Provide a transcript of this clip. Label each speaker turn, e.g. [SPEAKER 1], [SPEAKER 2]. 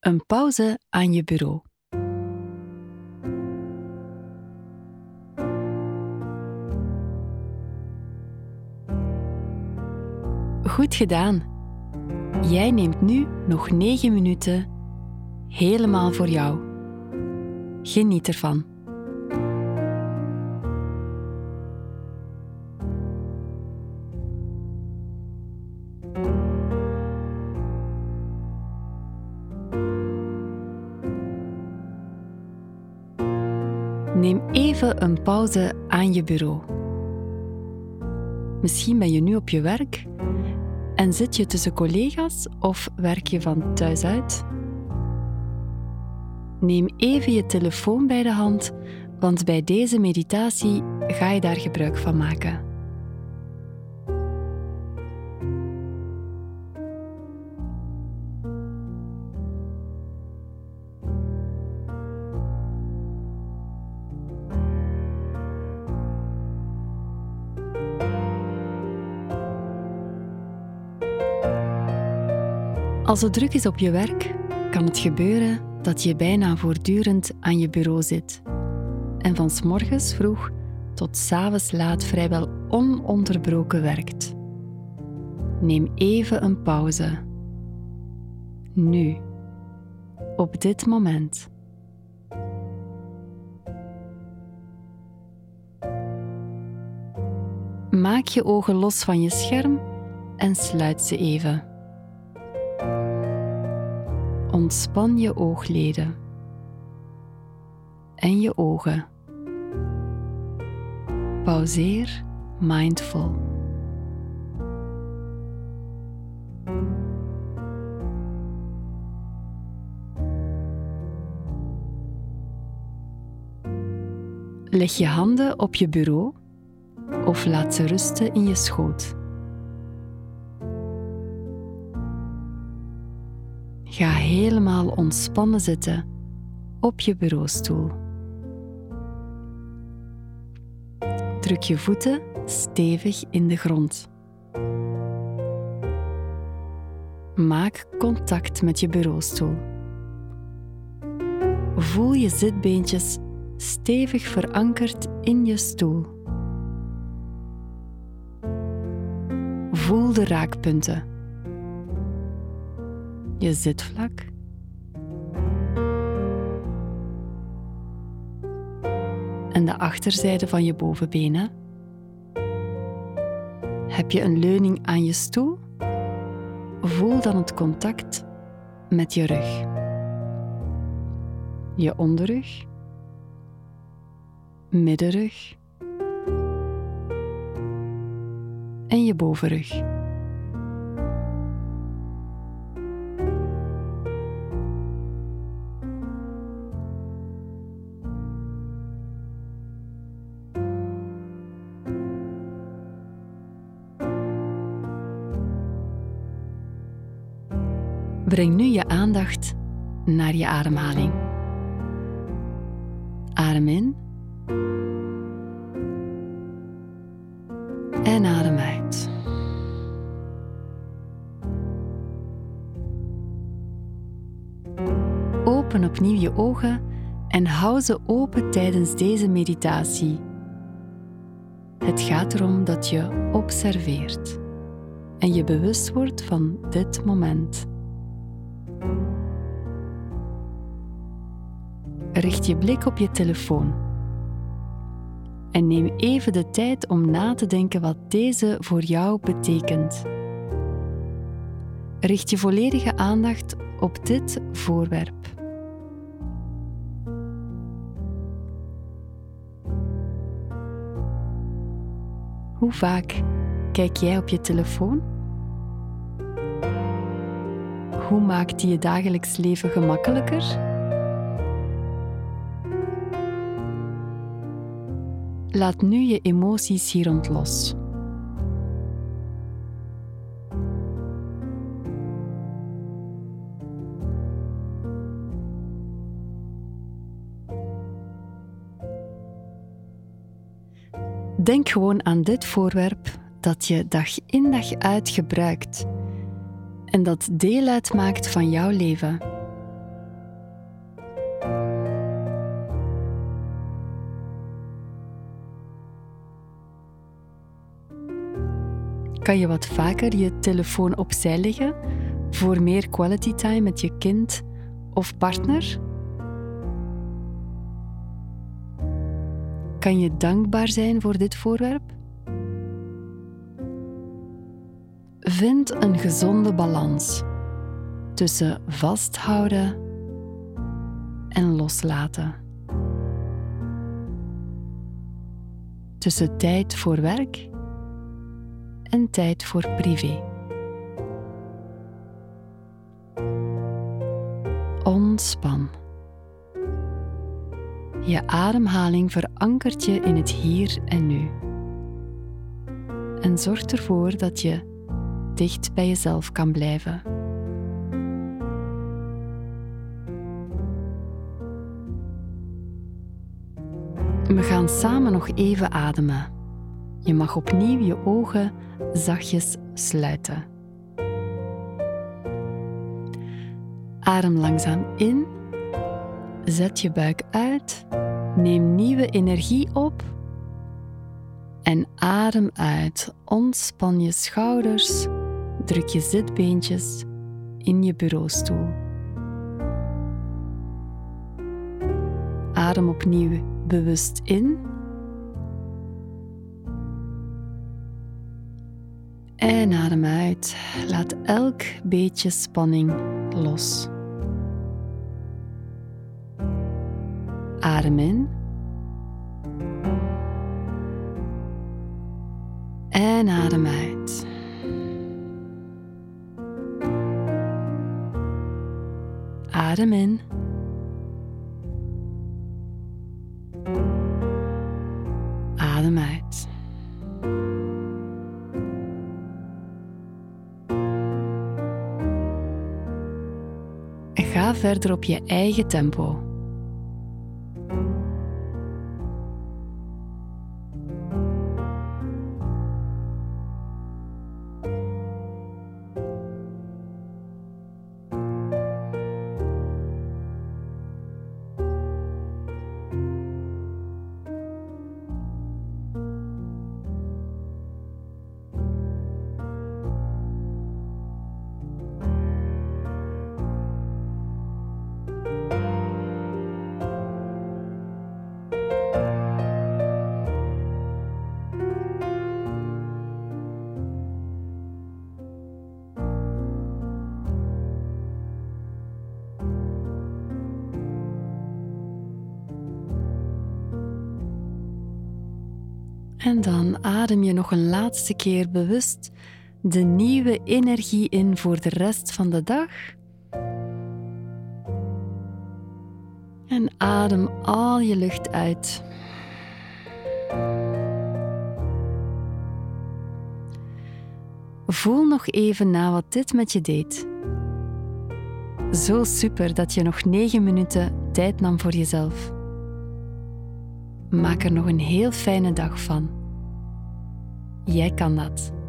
[SPEAKER 1] Een pauze aan je bureau. Goed gedaan. Jij neemt nu nog 9 minuten helemaal voor jou. Geniet ervan. Neem even een pauze aan je bureau. Misschien ben je nu op je werk en zit je tussen collega's of werk je van thuis uit? Neem even je telefoon bij de hand, want bij deze meditatie ga je daar gebruik van maken. Als het druk is op je werk, kan het gebeuren dat je bijna voortdurend aan je bureau zit en van s morgens vroeg tot s avonds laat vrijwel ononderbroken werkt. Neem even een pauze. Nu, op dit moment. Maak je ogen los van je scherm en sluit ze even. Ontspan je oogleden en je ogen. Pauzeer mindful. Leg je handen op je bureau of laat ze rusten in je schoot. Ga helemaal ontspannen zitten op je bureaustoel. Druk je voeten stevig in de grond. Maak contact met je bureaustoel. Voel je zitbeentjes stevig verankerd in je stoel. Voel de raakpunten. Je zitvlak. En de achterzijde van je bovenbenen. Heb je een leuning aan je stoel? Voel dan het contact met je rug. Je onderrug. Middenrug. En je bovenrug. Breng nu je aandacht naar je ademhaling. Adem in. En adem uit. Open opnieuw je ogen en hou ze open tijdens deze meditatie. Het gaat erom dat je observeert en je bewust wordt van dit moment. Richt je blik op je telefoon. En neem even de tijd om na te denken wat deze voor jou betekent. Richt je volledige aandacht op dit voorwerp. Hoe vaak kijk jij op je telefoon? Hoe maakt die je dagelijks leven gemakkelijker? Laat nu je emoties hier rond los. Denk gewoon aan dit voorwerp dat je dag in dag uit gebruikt en dat deel uitmaakt van jouw leven. Kan je wat vaker je telefoon opzij leggen voor meer quality time met je kind of partner? Kan je dankbaar zijn voor dit voorwerp? Vind een gezonde balans tussen vasthouden en loslaten. Tussen tijd voor werk en tijd voor privé. Ontspan. Je ademhaling verankert je in het hier en nu. En zorgt ervoor dat je dicht bij jezelf kan blijven. We gaan samen nog even ademen. Je mag opnieuw je ogen zachtjes sluiten. Adem langzaam in. Zet je buik uit. Neem nieuwe energie op. En adem uit. Ontspan je schouders. Druk je zitbeentjes in je bureaustoel. Adem opnieuw bewust in. En adem uit. Laat elk beetje spanning los. Adem in. En adem uit. Adem in. Adem uit. En ga verder op je eigen tempo. Dan adem je nog een laatste keer bewust de nieuwe energie in voor de rest van de dag. En adem al je lucht uit. Voel nog even na wat dit met je deed. Zo super dat je nog 9 minuten tijd nam voor jezelf. Maak er nog een heel fijne dag van. Jij kan dat.